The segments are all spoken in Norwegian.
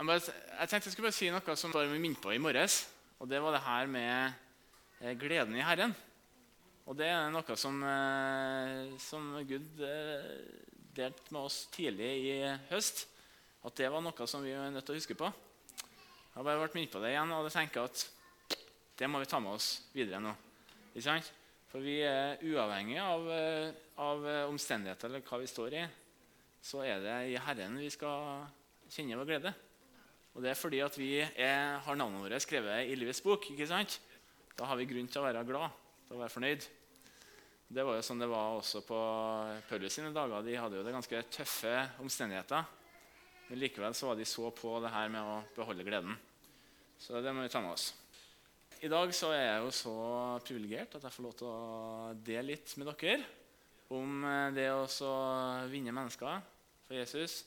Jeg, bare, jeg tenkte jeg skulle bare si noe som vi minnet på i morges. Og det var det her med eh, gleden i Herren. Og det er noe som, eh, som Gud eh, delte med oss tidlig i høst. At det var noe som vi er nødt til å huske på. Jeg har bare vært minnet på det igjen, og jeg tenker at det må vi ta med oss videre nå. For vi er uavhengige av, av omstendigheter eller hva vi står i. Så er det i Herren vi skal kjenne vår glede. Og det er fordi at vi er, har navnet vårt skrevet i livets bok. ikke sant? Da har vi grunn til å være glad, til å være fornøyd. Det var jo sånn det var også på Paulus sine dager. De hadde jo det ganske tøffe omstendigheter. Men likevel så var de så på det her med å beholde gleden. Så det må vi ta med oss. I dag så er jeg jo så privilegert at jeg får lov til å dele litt med dere om det å vinne mennesker for Jesus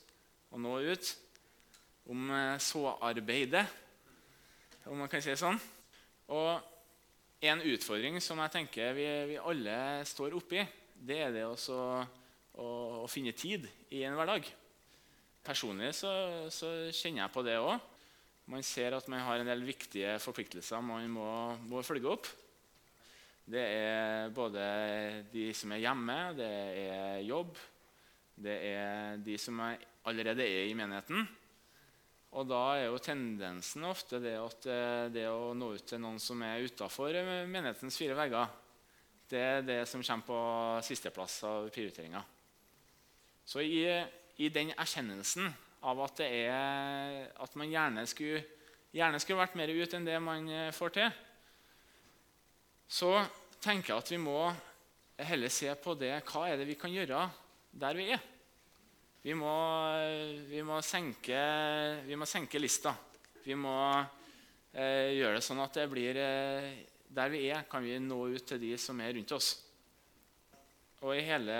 og nå ut om eh, såarbeidet, om man kan si det sånn. Og en utfordring som jeg tenker vi, vi alle står oppi, det er det også å, å finne tid i en hverdag. Personlig så, så kjenner jeg på det òg. Man ser at man har en del viktige forpliktelser man må, må følge opp. Det er både de som er hjemme, det er jobb, det er de som allerede er i menigheten. Og da er jo tendensen ofte det at eh, det å nå ut til noen som er utafor eh, menighetens fire vegger, det er det som kommer på sisteplass av prioriteringa. Så i, i, den erkjennelsen av at, er, at man gjerne skulle, gjerne skulle vært mer ut enn det man eh, får til, så tenker jeg at vi må heller se på det hva er det vi kan gjøre der vi er. Vi må, vi må, senke, vi må senke, lista. Vi må eh, gjøre det sånn at det blir eh, Der vi er, kan vi nå ut til de som er rundt oss. Og I hele,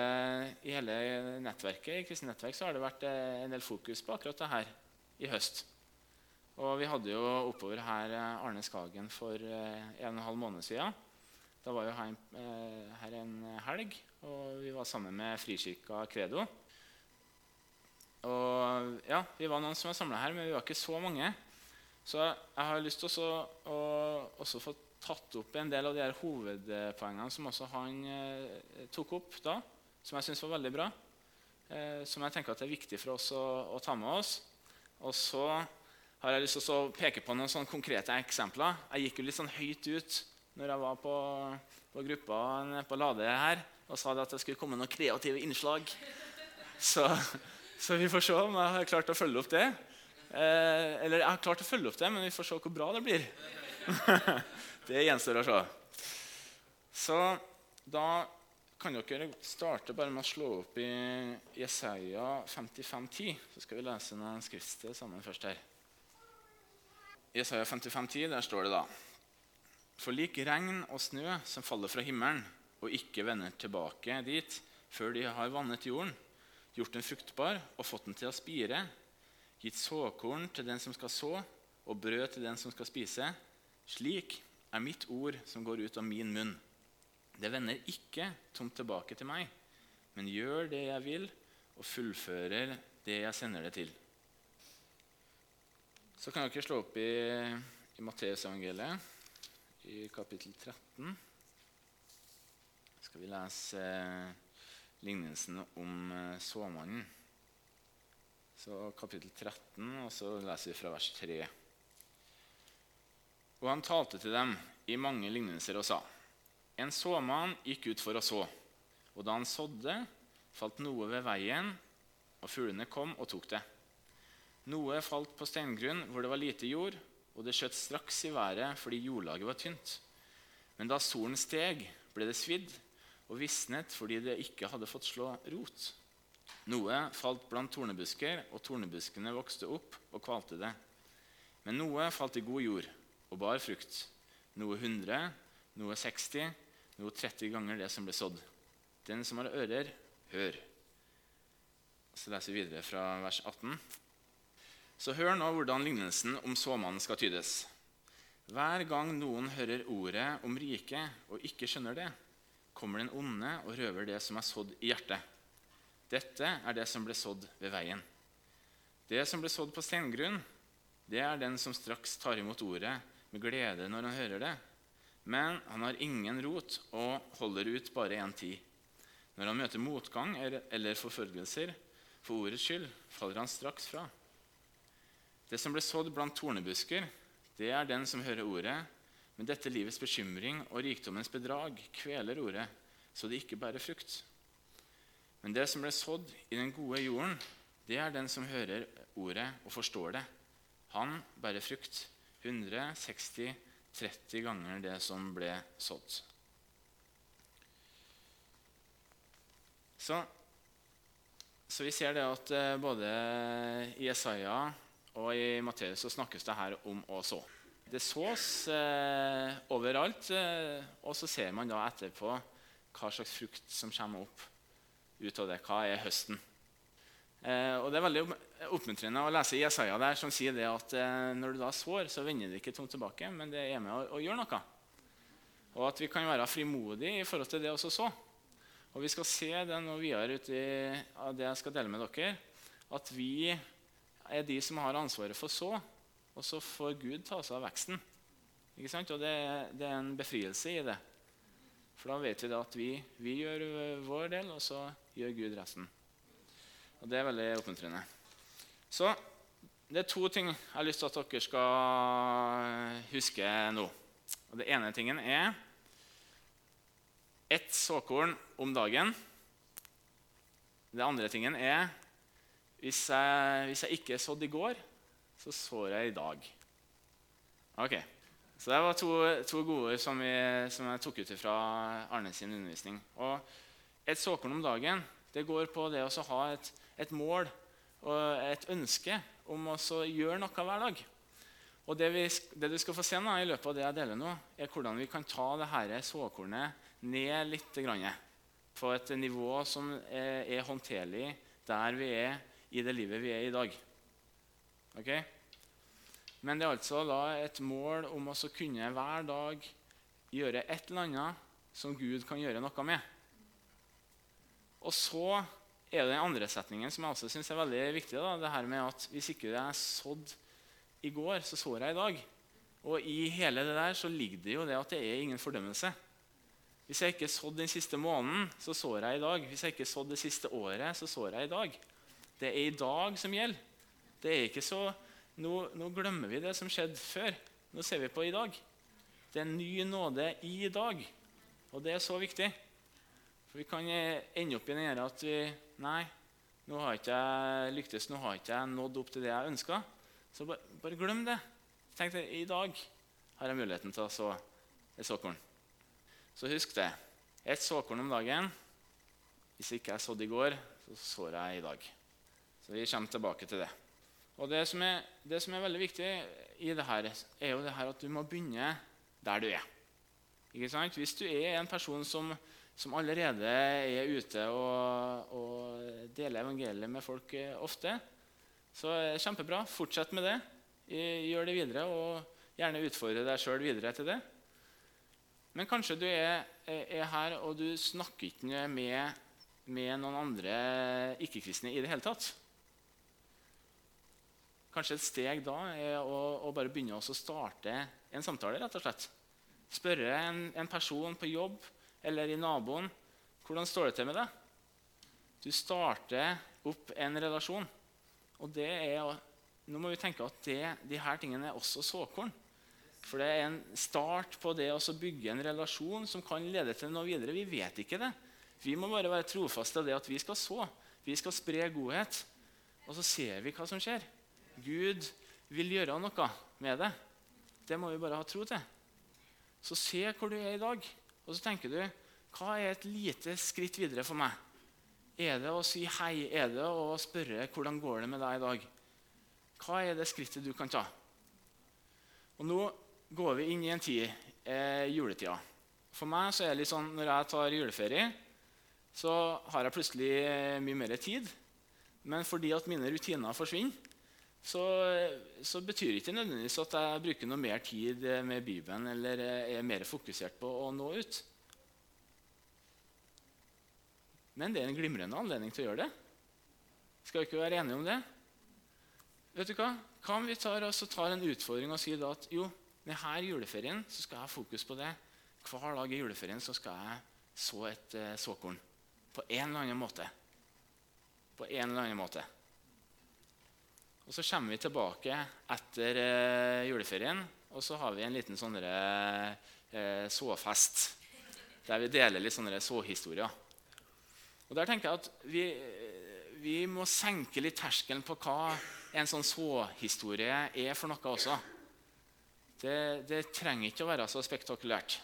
i hele nettverket i Kristent nettverk så har det vært eh, en del fokus på akkurat det her i høst. Og Vi hadde jo oppover her eh, Arne Skagen for eh, en og en halv måned siden. Da var jo her, eh, her en helg, og vi var sammen med Frikirka Credo. Og ja, Vi var noen som var samla her, men vi var ikke så mange. Så jeg har lyst til å også få tatt opp en del av de her hovedpoengene som også han eh, tok opp da, som jeg syns var veldig bra. Eh, som jeg tenker at det er viktig for oss å, å, ta med oss. Og så har jeg lyst til å peke på noen sånne konkrete eksempler. Jeg gikk jo litt sånn høyt ut når jeg var på, på gruppa på Lade her og sa at det skulle komme noen kreative innslag. Så så vi får se om jeg har klart å følge opp det. Eh, eller jeg har klart å følge opp det, men vi får se hvor bra det blir. det gjenstår å se. Så da kan dere starte bare med å slå opp i Jesaja 55,10. Så skal vi lese noen skriftsted sammen først her. Jesaja 55,10, der står det da For lik regn og snø som faller fra himmelen, og ikke vender tilbake dit før de har vannet jorden, gjort den fruktbar og fått den til å spire, gitt såkorn til den som skal så, og brød til den som skal spise. Slik er mitt ord som går ut av min munn. Det vender ikke tomt tilbake til meg, men gjør det jeg vil, og fullfører det jeg sender det til. Så kan dere slå opp i, i Matteusevangeliet, i kapittel 13. Skal vi lese lignelsen om eh, såmannen. Så kapittel 13, og så leser vi fra vers 3. Og han talte til dem i mange lignelser og sa.: En såmann gikk ut for å så, og da han sådde, falt noe ved veien, og fuglene kom og tok det. Noe falt på steingrunn hvor det var lite jord, og det skjøt straks i været fordi jordlaget var tynt. Men da solen steg, ble det svidd, og visnet fordi det ikke hadde fått slå rot. Noe falt blant tornebusker, og tornebuskene vokste opp og kvalte det. Men noe falt i god jord og bar frukt. Noe 100, noe 60, noe 30 ganger det som ble sådd. Den som har ører, hør. Så leser vi videre fra vers 18. Så hør nå hvordan lignelsen om såmannen skal tydes. Hver gang noen hører ordet om riket og ikke skjønner det, kommer den onde og røver det som er sådd i hjertet. Dette er det som ble sådd ved veien. Det som ble sådd på steingrunn, det er den som straks tar imot ordet med glede når han hører det. Men han har ingen rot og holder ut bare en tid. Når han møter motgang eller forfølgelser for ordets skyld, faller han straks fra. Det som ble sådd blant tornebusker, det er den som hører ordet, men dette livets bekymring og rikdommens bedrag kveler ordet, så det ikke bærer frukt. Men det som ble sådd i den gode jorden, det er den som hører ordet og forstår det. Han bærer frukt 160, 30 ganger det som ble sådd. Så, så, vi ser det at eh, både i Isaiah og i Matteus så snakkes det her om å så. Det sås eh, overalt, eh, og så ser man da etterpå hva slags frukt som kommer opp ut av det. Hva er høsten? Eh, og Det er veldig oppmuntrende å lese Jesaja der som sier det at eh, når du da sår, så vender det ikke tomt tilbake, men det er med å, å gjøre noe. Og at vi kan være frimodige i forhold til det å så. Og Vi skal se det nå videre ut i, av det jeg skal dele med dere, at vi er de som har ansvaret for så, og så får Gud ta seg av veksten. Ikke sant? Og det, det, er en befrielse i det. For da vet vi da at vi, vi gjør vår del, og så gjør Gud resten. Og Det er veldig oppmuntrende. Så det er to ting jeg har lyst til at dere skal huske nå. Og Det ene tingen er ett såkorn om dagen. Det andre tingen er hvis jeg, hvis jeg ikke sådde i går, så sår jeg i dag. Ok, Så det var to, to gode som, som, jeg tok ut fra Arne sin undervisning. Og Et såkorn om dagen det går på det å ha et, et, mål og et ønske om å gjøre noe hver dag. Og det, vi, det, du skal få se nå, i løpet av det jeg deler nå, er hvordan vi kan ta dette såkornet ned litt. På et nivå som er, er håndterlig der vi er i det livet vi er i dag. Okay? Men det er altså et mål om å kunne hver dag gjøre et eller annet som Gud kan gjøre noe med. Og så er det den andre setningen som jeg også synes er veldig viktig. Da, det her med at Hvis ikke det er sådd i går, så sår jeg i dag. Og i hele det der så ligger det jo det at det er ingen fordømmelse. Hvis jeg ikke sådd den siste måneden, så sår jeg i dag. Hvis jeg ikke sådd det siste året, så sår jeg i dag. Det er i dag som gjelder. Det er ikke så, nå, nå, glemmer vi det som skjedde før. Nå ser vi på i dag. Det er en ny nåde i dag. Og det er så viktig. For Vi kan ende opp i den at vi Nei, nå har ikke jeg lyktes, nå har ikke jeg nådd opp til det jeg ønska. Så bare, bare, glem det. Tenk deg, I dag har jeg muligheten til å så et såkorn. Så husk det. Ett såkorn om dagen. Hvis ikke jeg sådde i går, så sår jeg i dag. Så vi kommer tilbake til det. Og Det som er, det som er veldig viktig i det her, er jo det her at du må begynne der du er. Ikke sant? Hvis du er en person som, som allerede er ute og, og, deler evangeliet med folk eh, ofte, så er det kjempebra. Fortsett med det. Gjør det videre, og gjerne utfordre deg sjøl videre til det. Men kanskje du er, er her, og du snakker ikke med, med noen andre ikke-kristne i det hele tatt. Kanskje et steg da er å, å bare begynne å starte en samtale. rett og slett. Spørre en, en, person på jobb eller i naboen hvordan står det til med deg. Du starter opp en relasjon. Og er, nå må vi tenke at det, de her tingene er også såkorn. For det er en start på det å bygge en relasjon som kan lede til noe videre. Vi vet ikke det. Vi må bare være trofaste av det at vi skal så. Vi skal spre godhet. Og så ser vi hva som skjer. Gud vil gjøre noe med det. Det må vi bare ha tro til. Så se hvor du er i dag, og så tenker du hva er et lite skritt videre for meg? Er det å si hei? Er det å spørre hvordan går det med deg i dag? Hva er det skrittet du kan ta? Og Nå går vi inn i en tid, eh, juletida. For meg så er det litt sånn, Når jeg tar juleferie, så har jeg plutselig eh, mye mer tid. Men fordi at mine rutiner forsvinner, så, så, betyr ikke nødvendigvis at jeg bruker noe mer tid med Bibelen eller er mer fokusert på å nå ut. Men det er en glimrende anledning til å gjøre det. Skal vi ikke være enige om det? Vet du hva? Hva om vi tar, tar en utfordring og sier at jo, denne juleferien skal jeg ha fokus på det. Hver dag i juleferien skal jeg så et eh, såkorn. På en eller annen måte. På en eller annen måte. Og Så kommer vi tilbake etter eh, juleferien, og så har vi en liten sånn eh, såfest. Der vi deler litt sånne såhistorier. Og Der tenker jeg at vi, vi må senke litt terskelen på hva en sånn såhistorie er for noe også. Det, det, trenger ikke å være så spektakulært.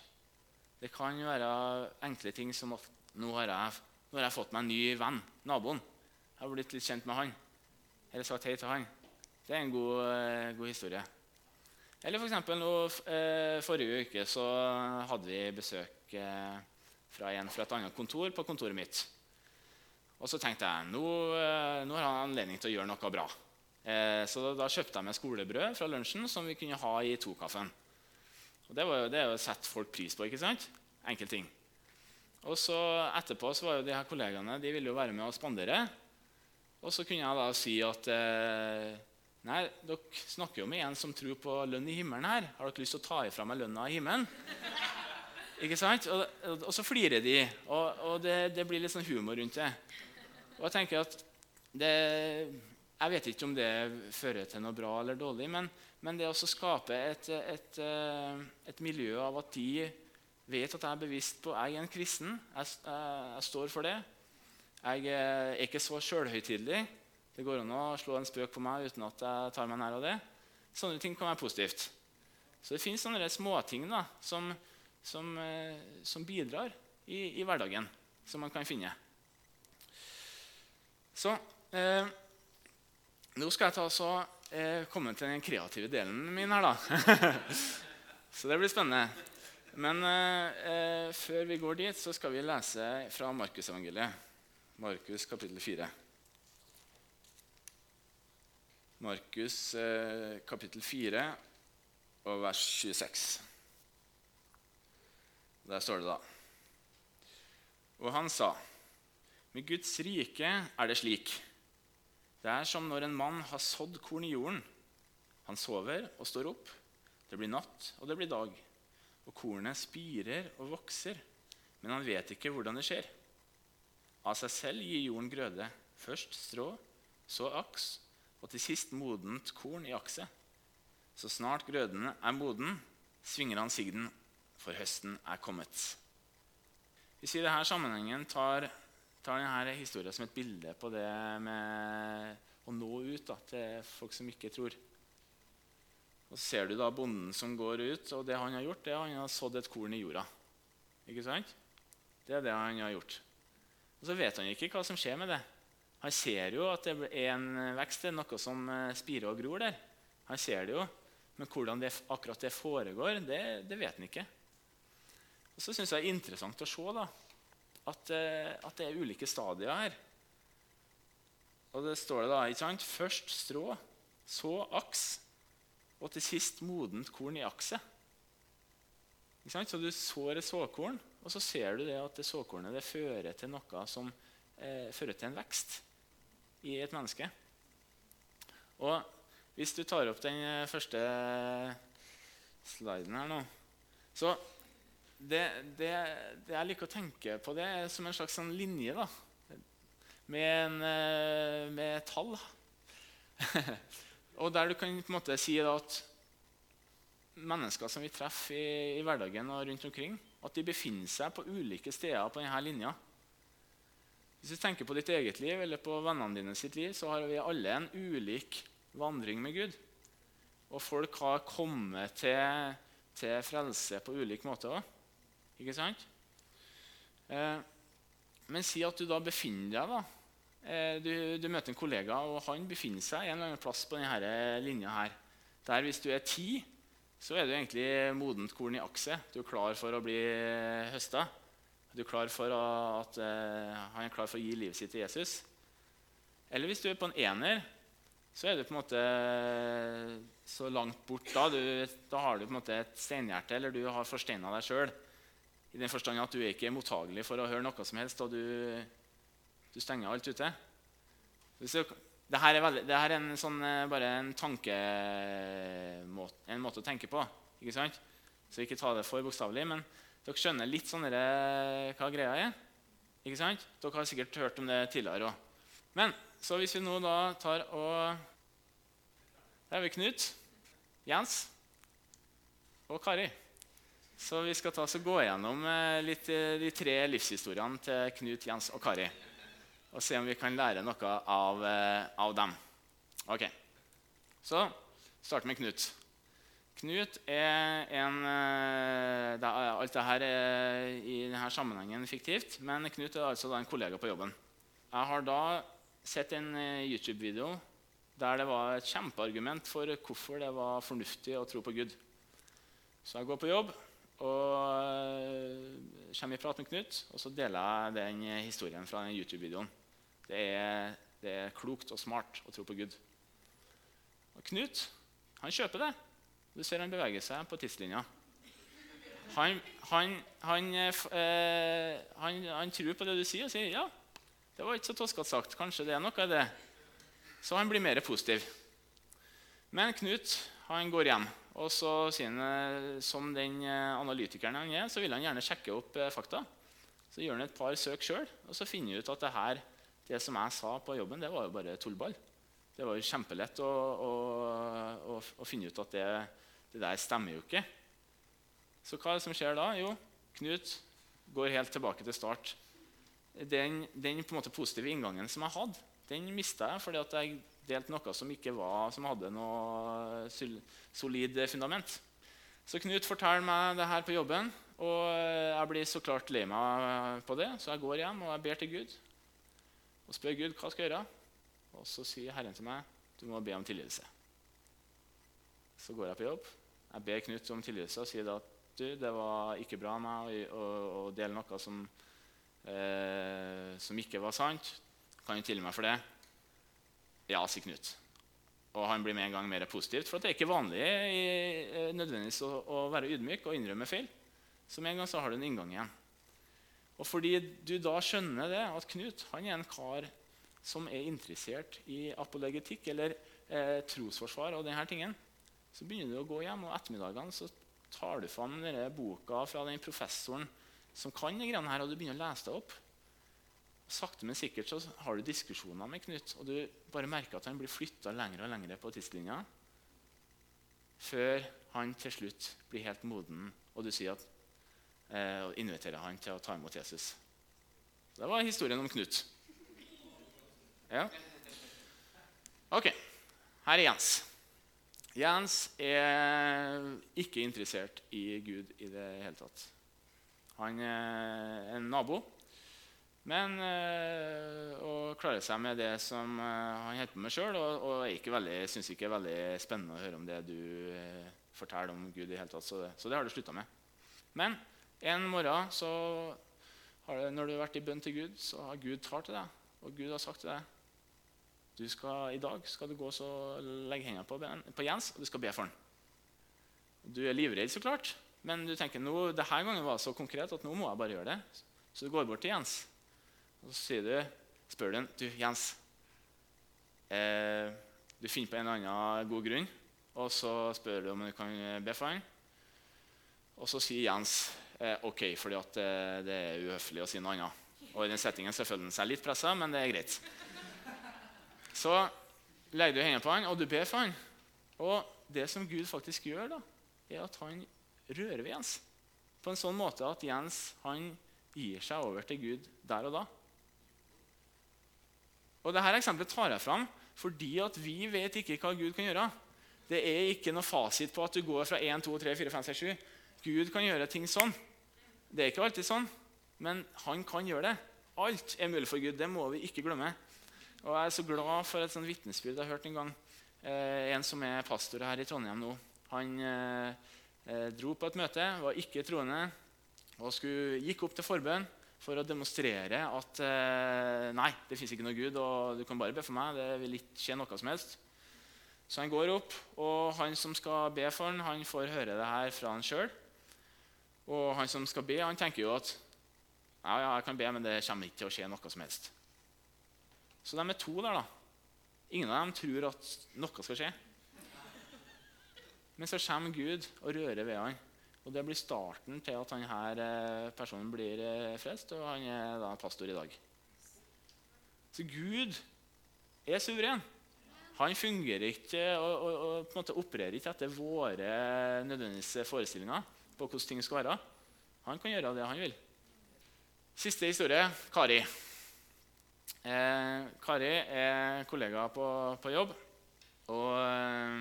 Det kan være enkle ting som at nå har jeg, nå har jeg fått meg en ny venn, naboen. Jeg har blitt litt kjent med han. Eller sagt hei til han. Det er en god, eh, god historie. Eller for eksempel, eh, Forrige uke så hadde vi besøk eh, fra en fra et annet kontor på kontoret mitt. Og så tenkte jeg nå, eh, nå har han anledning til å gjøre noe bra. Så da, kjøpte jeg meg skolebrød fra lunsjen som vi kunne ha i tokaffen. Og det, var jo, det å sette folk pris på. ikke sant? Enkel ting. Og så Etterpå så var jo de her kollegaene de ville jo være med og spandere. Og så kunne jeg da si at eh, Nei, dere snakker jo med en som tror på lønn i himmelen her. Har dere lyst til å ta ifra meg lønna i himmelen? Ikke sant? Og, og, så flirer de, og, og det, det, blir litt sånn humor rundt det. Og jeg tenker at det, jeg vet ikke om det fører til noe bra eller dårlig, men, men det å skape et, et, et, eh, et, miljø av at de vet at jeg er bevisst på jeg er en kristen, jeg, jeg, jeg står for det. Jeg er ikke så sjølhøytidelig. Det går an å slå en spøk på meg uten at jeg tar meg nær av det. Sånne ting kan være positivt. Så det fins sånne småting da, som, som, eh, som bidrar i, i, hverdagen, som man kan finne. Så eh, nå skal jeg ta så, eh, komme til den kreative delen min her, da. så det blir spennende. Men eh, eh, før vi går dit, så skal vi lese fra Markusevangeliet. Markus kapittel 4. Markus eh, kapittel 4 og vers 26. Der står det da Og han sa, med Guds rike er det slik det er som når en mann har sådd korn i jorden. Han sover og står opp. Det blir natt, og det blir dag. Og kornet spirer og vokser, men han vet ikke hvordan det skjer. Av seg selv gir jorden grøde. Først strå, så aks, og til sist modent korn i akset. Så snart grøden er moden, svinger han sigden, for høsten er kommet. Hvis vi i denne sammenhengen tar tar denne historien som et bilde på det med å nå ut da, til folk som ikke tror. Og Så ser du da bonden som går ut, og det han har gjort, det er han har sådd et korn i jorda. Ikke sant? Det er det han har gjort. Og Så vet han ikke hva som skjer med det. Han ser jo at det er en vekst, det er noe som eh, spirer og gror der. Han ser det jo, Men hvordan det, akkurat det foregår, det, det vet han ikke. Og Så syns jeg det er interessant å se da, at, eh, at, det er ulike stadier her. Og det står det da, ikke sant? Først strå, så aks, og til sist modent korn i akset. Ikke sant? Så du sår et såkorn, og så ser du det at det såkornet det fører til noe som eh, fører til en vekst i et menneske. Og hvis du tar opp den eh, første sliden her nå så det, det, det, jeg liker å tenke på det er som en slags sånn linje da, med, en, eh, med tall. og der du kan på en måte si at mennesker som vi treffer i, i, hverdagen og rundt omkring, at de befinner seg på ulike steder på denne linja. Hvis du tenker på ditt eget liv eller på vennene dine sitt liv, så har vi alle en ulik vandring med Gud. Og folk har kommet til, til frelse på ulik måte òg. Ikke sant? Eh, men si at du da befinner deg da, eh, du, du, møter en kollega, og han befinner seg en eller annen plass på denne linja her. Der hvis du er ti, så er du egentlig modent korn i akset. Du er klar for å bli høsta. Du er klar for å, at uh, han er klar for å gi livet sitt til Jesus. Eller hvis du er på en ener, så er du på en måte så langt bort da. Du, da har du på en måte et steinhjerte, eller du har forsteina deg sjøl. I den forstand at du er ikke mottagelig for å høre noe som helst, og du, du stenger alt ute. Hvis du, det her er, veldig, dette er en sånn, eh, bare en, tankemåte, en måte å tenke på. ikke sant? Så ikke ta det for bokstavelig. Men dere skjønner litt sånn dere, hva greia er. ikke sant? Dere har sikkert hørt om det tidligere òg. Men så hvis vi nå da tar og Der er vi Knut, Jens og Kari. Så vi skal ta oss og gå gjennom eh, litt eh, de tre livshistoriene til Knut, Jens og Kari og se om vi kan lære noe av, eh, av dem. Ok, Så start med Knut. Knut er en eh, det er, Alt dette er i denne sammenhengen fiktivt, men Knut er altså en kollega på jobben. Jeg har da sett en eh, YouTube-video der det var et kjempeargument for hvorfor det var fornuftig å tro på Gud. Så jeg går på jobb og kommer i prat med Knut, og så deler jeg den historien fra den YouTube-videoen. Det er, det er, klokt og smart å tro på Gud. Og Knut han kjøper det. Du ser han beveger seg på tidslinja. Han, han, han, eh, han, tror på det du sier, og sier ja, det var ikke så toskete sagt. Kanskje det er noe i det. Så han blir mer positiv. Men Knut han går hjem. Og så sier han, eh, som den eh, analytikeren han er, så vil han gjerne sjekke opp eh, fakta. Så gjør han et par søk sjøl, og så finner han ut at det her det som jeg sa på jobben, det var jo bare tullball. Det var jo kjempelett å, å, å, å finne ut at det, det, der stemmer jo ikke. Så hva er det som skjer da? Jo, Knut går helt tilbake til start. Den, den måte positive inngangen som jeg hadde, den mista jeg fordi jeg delte noe som ikke var, som hadde noe solid fundament. Så Knut forteller meg det her på jobben, og jeg blir så klart lei meg på det. Så jeg går hjem og jeg ber til Gud og spør Gud hva skal jeg gjøre. Og så sier Herren til meg du må be om tilgivelse. Så går jeg på jobb. Jeg ber Knut om tilgivelse og sier at du, det var ikke bra av meg å, å, dele noe som, eh, som ikke var sant. Kan du tilgi meg for det? Ja, sier Knut. Og han blir med en gang mer positivt. For det er ikke vanlig i, eh, nødvendigvis å, å, være ydmyk og innrømme feil. Så med en gang så har du en inngang igjen. Og fordi du da skjønner det, at Knut han er en kar som er interessert i apologetikk eller eh, trosforsvar og denne tingen, så begynner du å gå hjem, og ettermiddagene så tar du fram denne boka fra den professoren som kan de greiene her, og du begynner å lese deg opp. Sakte, men sikkert så har du diskusjoner med Knut, og du bare merker at han blir flytta lenger og lenger på tidslinja før han til slutt blir helt moden, og du sier at og inviterer han til å ta imot Jesus. Det var historien om Knut. Ja. Ok, her er Jens. Jens er ikke interessert i Gud i det hele tatt. Han er en nabo, men øh, og klarer seg med det som øh, han holder på med sjøl. Og, og jeg syns ikke det er veldig spennende å høre om det du forteller om Gud. i hele tatt, så det, så det har du slutta med. Men en morgen så har du, når du har vært i bønn til Gud, så har Gud talt til deg. Og Gud har sagt til deg du skal, i dag skal du gå og legge hendene på, på, Jens, og du skal be for ham. Du er livredd, så klart, men du tenker nå, denne gangen var det så konkret at nå må jeg bare gjøre det. Så du går bort til Jens og så sier du, spør du ham du, Jens eh, Du finner på en eller annen god grunn, og så spør du om du kan be for ham. Og så sier Jens eh, OK, fordi at eh, det er uhøflig å si noe annet. Og i den settingen så føler han seg litt pressa, men det er greit. Så legger du hendene på han, og du ber for han. Og det som Gud faktisk gjør, da, er at han rører ved Jens på en sånn måte at Jens han gir seg over til Gud der og da. Og Dette eksempelet tar jeg fram fordi at vi vet ikke hva Gud kan gjøre. Det er ikke noe fasit på at du går fra 1, 2, 3, 4, 5, 6, 7. Gud kan gjøre ting sånn. Det er ikke alltid sånn, men han kan gjøre det. Alt er mulig for Gud. Det må vi ikke glemme. Og Jeg er så glad for et sånt vitnesbyrd jeg har hørt en gang. Eh, en som er pastor her i Trondheim nå. Han eh, eh, dro på et møte, var ikke troende, og skulle, gikk opp til forbønn for å demonstrere at eh, nei, det fins ikke noe Gud, og du kan bare be for meg. det vil ikke skje noe som helst. Så han går opp, og han som skal be for han, han får høre det her fra han sjøl. Og han som skal be, han tenker jo at ja, ja, jeg kan be, men det kommer ikke til å skje noe som helst. Så de er to der, da. Ingen av dem tror at noe skal skje. Men så kommer Gud og rører ved han. Og Det blir starten til at denne eh, personen blir eh, frelst, og han er da pastor i dag. Så Gud er suveren. Han fungerer ikke og, og, og på en måte opererer ikke etter våre nødvendige forestillinger på hvordan ting skal være. Han kan gjøre det han vil. Siste historie Kari. Eh, Kari er kollega på, på jobb. Og eh,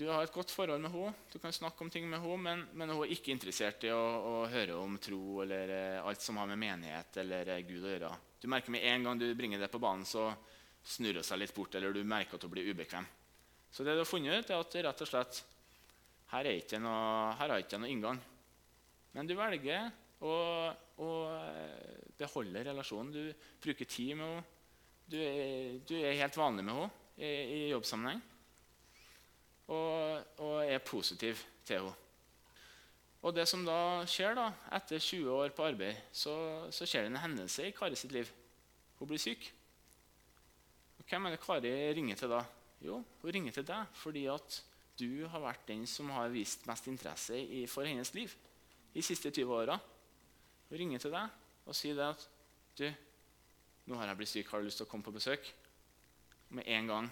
du har et godt forhold med henne. Du kan snakke om ting med henne, men, men hun er ikke interessert i å, å, høre om tro eller eh, alt som har med menighet eller eh, Gud å gjøre. Du merker med en gang du bringer det på banen, så snurrer hun seg litt bort, eller du merker at hun blir ubekvem. Så det du har funnet ut, er at rett og slett her er ikke noe, her har ikke noe inngang. Men du velger å, å eh, beholde relasjonen. Du bruker tid med henne. Du er, du er helt vanlig med henne i, i jobbsammenheng. Og, og, er positiv til henne. Og det som da skjer da, etter 20 år på arbeid, så, så skjer det en hendelse i Kari sitt liv. Hun blir syk. Og hvem er det Kari ringer til da? Jo, hun ringer til deg fordi at du har vært den som har vist mest interesse i, for hennes liv de siste 20 åra. Hun ringer til deg og sier det at du, nå har jeg blitt syk, har du lyst til å komme på besøk? Med en gang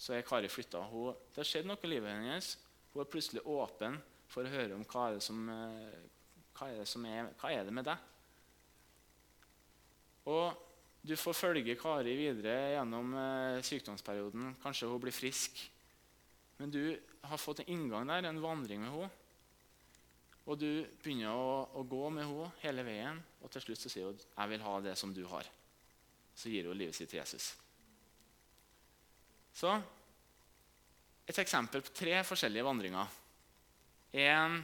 så er Kari flytta. Det har skjedd noe i livet hennes. Hun er plutselig åpen for å høre om hva er det som, eh, hva er det, som er, hva er det med deg. Og du får følge Kari videre gjennom eh, sykdomsperioden. Kanskje hun blir frisk. Men du har fått en inngang der, en vandring med henne. Og du begynner å, å gå med henne hele veien, og til slutt så sier hun 'Jeg vil ha det som du har'. Så gir hun livet sitt til Jesus. Så et eksempel på tre forskjellige vandringer. En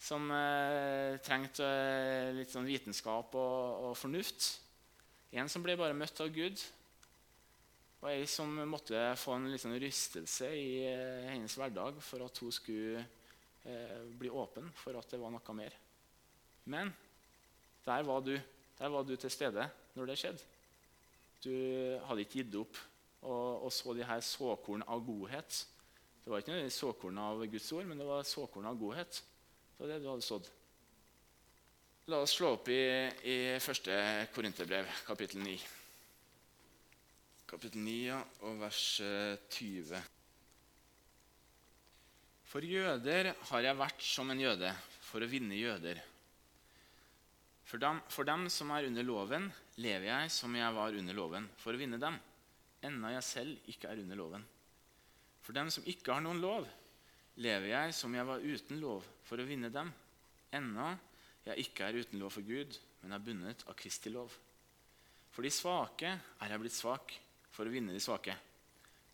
som eh, trengte eh, litt sånn vitenskap og, og, fornuft. En som ble bare møtt av Gud. Og ei som måtte få en liksom rystelse i eh, hennes hverdag for at hun skulle eh, bli åpen for at det var noe mer. Men der var du. Der var du til stede når det skjedde. Du hadde ikke gitt opp og, og så de her såkorn av godhet. Det var ikke noe såkorn av Guds ord, men det var såkorn av godhet. Det var det du hadde sådd. La oss slå opp i, i første Korinterbrev, kapittel 9. Kapittel 9 og vers 20. Eh, for jøder har jeg vært som en jøde, for å vinne jøder. For dem, for dem, som er under loven, lever jeg som jeg var under loven, for å vinne dem, enda jeg selv ikke er under loven. For dem som ikke har noen lov, lever jeg som jeg var uten lov, for å vinne dem, enda jeg ikke er uten lov for Gud, men er bundet av Kristi lov. For de svake er jeg blitt svak, for å vinne de svake.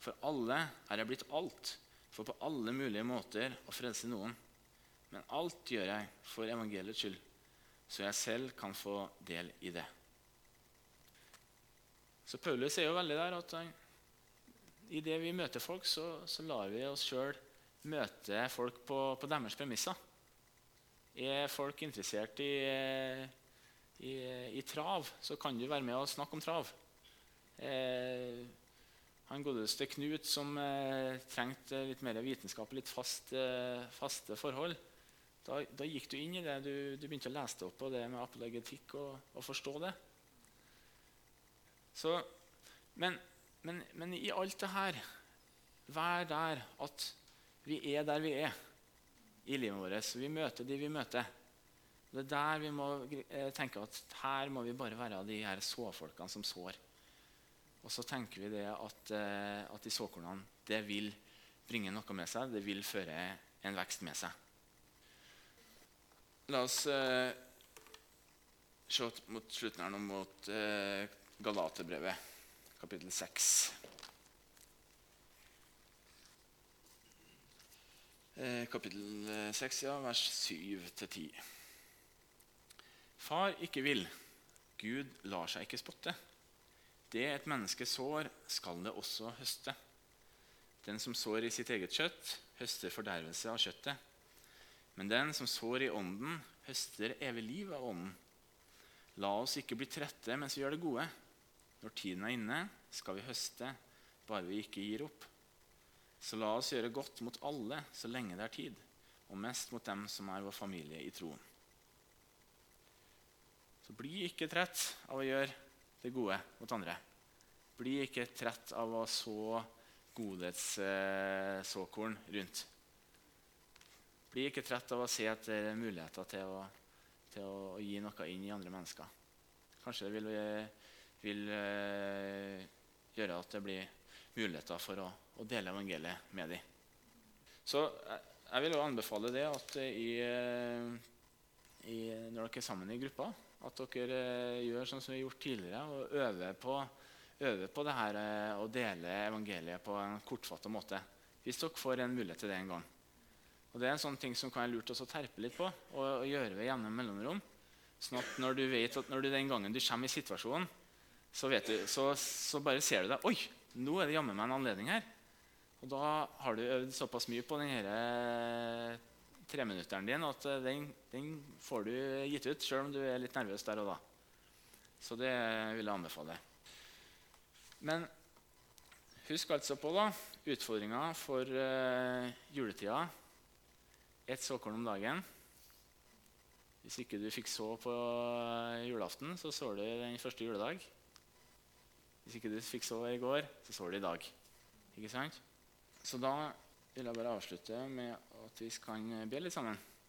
For alle er jeg blitt alt for på alle mulige måter å frelse noen. Men alt gjør jeg for evangeliets skyld, så jeg selv kan få del i det. Så Paulus er jo veldig der at idet i det vi møter folk, så, så lar vi oss sjøl møte folk på, på, deres premisser. Er folk interessert i, i, i, trav, så kan du være med og snakke om trav. Eh, han godeste Knut som eh, trengte litt mer vitenskap, og litt fast, eh, faste forhold. Da, da, gikk du inn i det. Du, du begynte å lese opp på det med apologetikk og, og forstå det. Så, men, men, men, i alt det her, vær der at vi er der vi er i livet vårt. Vi møter de vi møter. Det er der vi må tenke at her må vi bare være de her såfolkene som sår. Og så tenker vi det at, eh, at de såkornene det vil bringe noe med seg. Det vil føre en vekst med seg. La oss eh, se mot slutten her nå mot eh, Galaterbrevet, kapittel 6. Eh, kapittel 6, ja, vers 7-10. Far ikke vil, Gud lar seg ikke spotte. Det et menneske sår, skal det også høste. Den som sår i sitt eget kjøtt, høster fordervelse av kjøttet. Men den som sår i ånden, høster evig liv av ånden. La oss ikke bli trette mens vi gjør det gode. Når tiden er inne, skal vi høste, bare vi ikke gir opp. Så la oss gjøre godt mot alle så lenge det er tid, og mest mot dem som er vår familie i troen. Så bli ikke trett av å gjøre det gode mot andre. Bli ikke trett av å så godhetssåkorn rundt. Bli ikke trett av å se etter muligheter til å, til å gi noe inn i andre mennesker. Kanskje det vil, vil uh, gjøre at det blir muligheter for å, å dele evangeliet med dem. Så jeg, jeg vil jo anbefale det at i, i, når dere er sammen i gruppa, at dere uh, gjør sånn som vi har gjort tidligere, og øver på, øver på det her uh, å dele evangeliet på en kortfattet måte. Hvis dere får en mulighet til det en gang. Og Det er en sånn ting som kan være lurt å terpe litt på og, og gjøre ved gjennom mellomrom. Sånn at når du vet at når du den gangen du kommer i situasjonen, så, du, så, så bare ser du deg Oi, nå er det jammen meg en anledning her. Og da har du øvd såpass mye på denne treminutteren din at eh, den, den, får du gitt ut sjøl om du er litt nervøs der og da. Så det vil jeg anbefale. Men husk altså på da, utfordringa for uh, juletida ett såkorn om dagen. Hvis ikke du fikk så på julaften, så sår du den første juledag. Hvis ikke du fikk så i går, så sår du i dag. Ikke sant? Så da vil jeg bare avslutte med at vi kan be litt sammen.